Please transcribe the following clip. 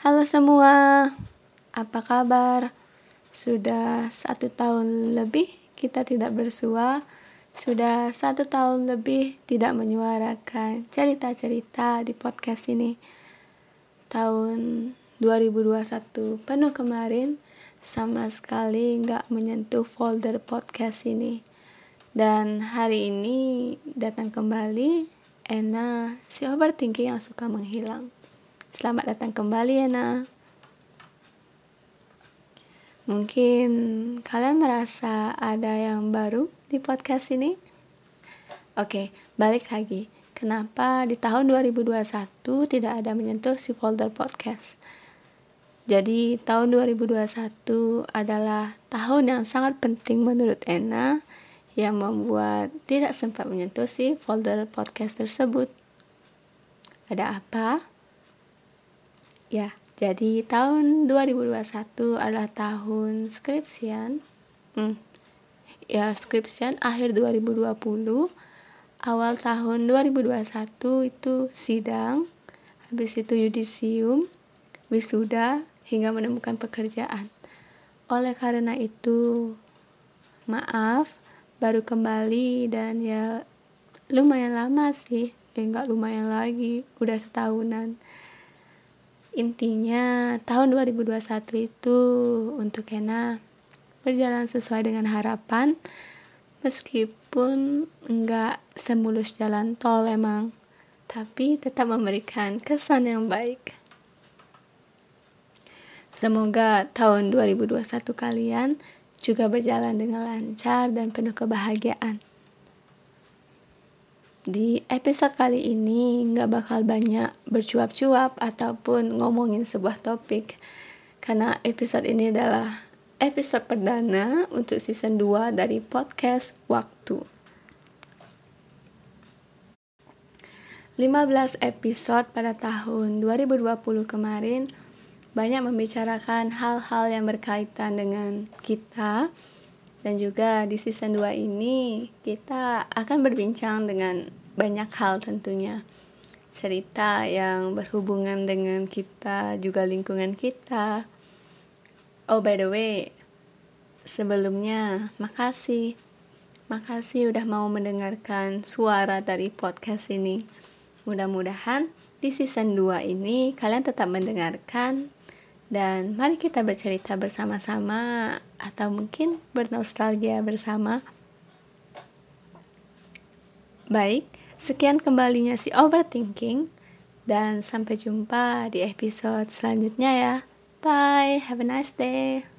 Halo semua, apa kabar? Sudah satu tahun lebih kita tidak bersua, sudah satu tahun lebih tidak menyuarakan cerita-cerita di podcast ini. Tahun 2021 penuh kemarin, sama sekali nggak menyentuh folder podcast ini. Dan hari ini datang kembali Ena, si overthinking yang suka menghilang. Selamat datang kembali Ena. Mungkin kalian merasa ada yang baru di podcast ini? Oke, balik lagi. Kenapa di tahun 2021 tidak ada menyentuh si folder podcast? Jadi tahun 2021 adalah tahun yang sangat penting menurut Ena yang membuat tidak sempat menyentuh si folder podcast tersebut. Ada apa? Ya, jadi tahun 2021 adalah tahun skripsian. Hmm. Ya, skripsian akhir 2020, awal tahun 2021 itu sidang, habis itu yudisium, wisuda, hingga menemukan pekerjaan. Oleh karena itu, maaf, baru kembali dan ya lumayan lama sih, eh nggak lumayan lagi, udah setahunan intinya tahun 2021 itu untuk Kena berjalan sesuai dengan harapan meskipun enggak semulus jalan tol emang tapi tetap memberikan kesan yang baik. Semoga tahun 2021 kalian juga berjalan dengan lancar dan penuh kebahagiaan di episode kali ini nggak bakal banyak bercuap-cuap ataupun ngomongin sebuah topik karena episode ini adalah episode perdana untuk season 2 dari podcast Waktu. 15 episode pada tahun 2020 kemarin banyak membicarakan hal-hal yang berkaitan dengan kita dan juga di season 2 ini kita akan berbincang dengan banyak hal tentunya. Cerita yang berhubungan dengan kita, juga lingkungan kita. Oh, by the way, sebelumnya makasih. Makasih udah mau mendengarkan suara dari podcast ini. Mudah-mudahan di season 2 ini kalian tetap mendengarkan dan mari kita bercerita bersama-sama atau mungkin bernostalgia bersama. Baik, sekian kembalinya si overthinking dan sampai jumpa di episode selanjutnya ya. Bye, have a nice day.